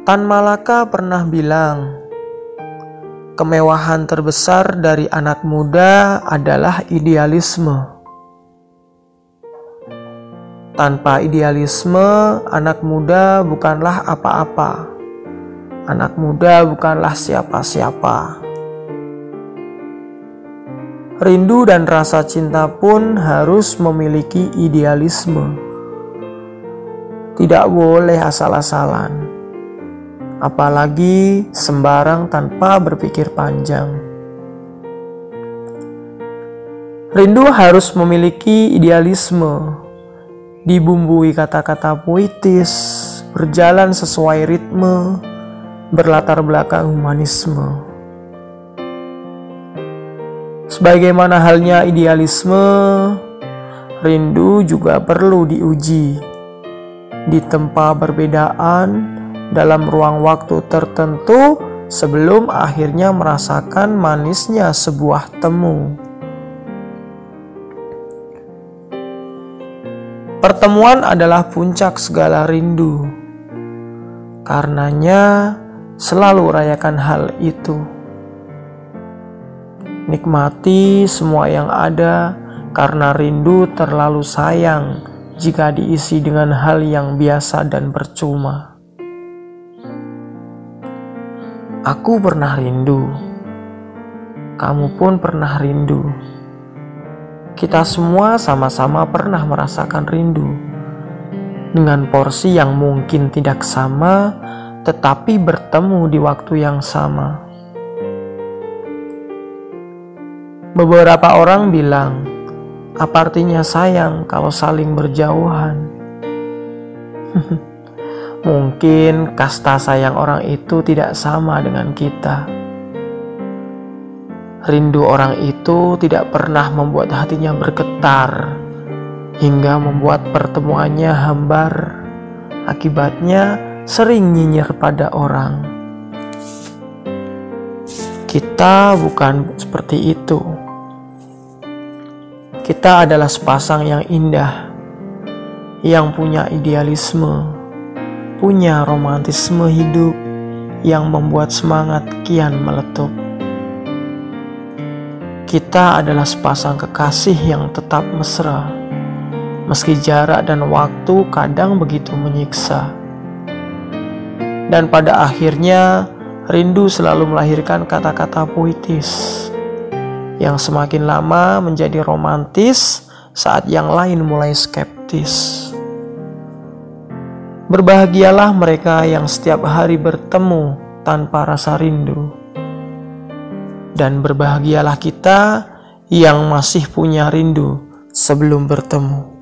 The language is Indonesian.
Tan Malaka pernah bilang, kemewahan terbesar dari anak muda adalah idealisme. Tanpa idealisme, anak muda bukanlah apa-apa. Anak muda bukanlah siapa-siapa. Rindu dan rasa cinta pun harus memiliki idealisme. Tidak boleh asal-asalan, apalagi sembarang tanpa berpikir panjang. Rindu harus memiliki idealisme, dibumbui kata-kata puitis, berjalan sesuai ritme, berlatar belakang humanisme. Sebagaimana halnya idealisme, rindu juga perlu diuji. Ditempa perbedaan dalam ruang waktu tertentu sebelum akhirnya merasakan manisnya sebuah temu. Pertemuan adalah puncak segala rindu. Karenanya, selalu rayakan hal itu. Nikmati semua yang ada karena rindu terlalu sayang jika diisi dengan hal yang biasa dan percuma. Aku pernah rindu, kamu pun pernah rindu. Kita semua sama-sama pernah merasakan rindu dengan porsi yang mungkin tidak sama, tetapi bertemu di waktu yang sama. Beberapa orang bilang, apa artinya sayang kalau saling berjauhan? Mungkin kasta sayang orang itu tidak sama dengan kita. Rindu orang itu tidak pernah membuat hatinya bergetar hingga membuat pertemuannya hambar. Akibatnya sering nyinyir pada orang. Kita bukan seperti itu. Kita adalah sepasang yang indah, yang punya idealisme, punya romantisme hidup yang membuat semangat kian meletup. Kita adalah sepasang kekasih yang tetap mesra, meski jarak dan waktu kadang begitu menyiksa. Dan pada akhirnya, rindu selalu melahirkan kata-kata puitis yang semakin lama menjadi romantis saat yang lain mulai skeptis. Berbahagialah mereka yang setiap hari bertemu tanpa rasa rindu, dan berbahagialah kita yang masih punya rindu sebelum bertemu.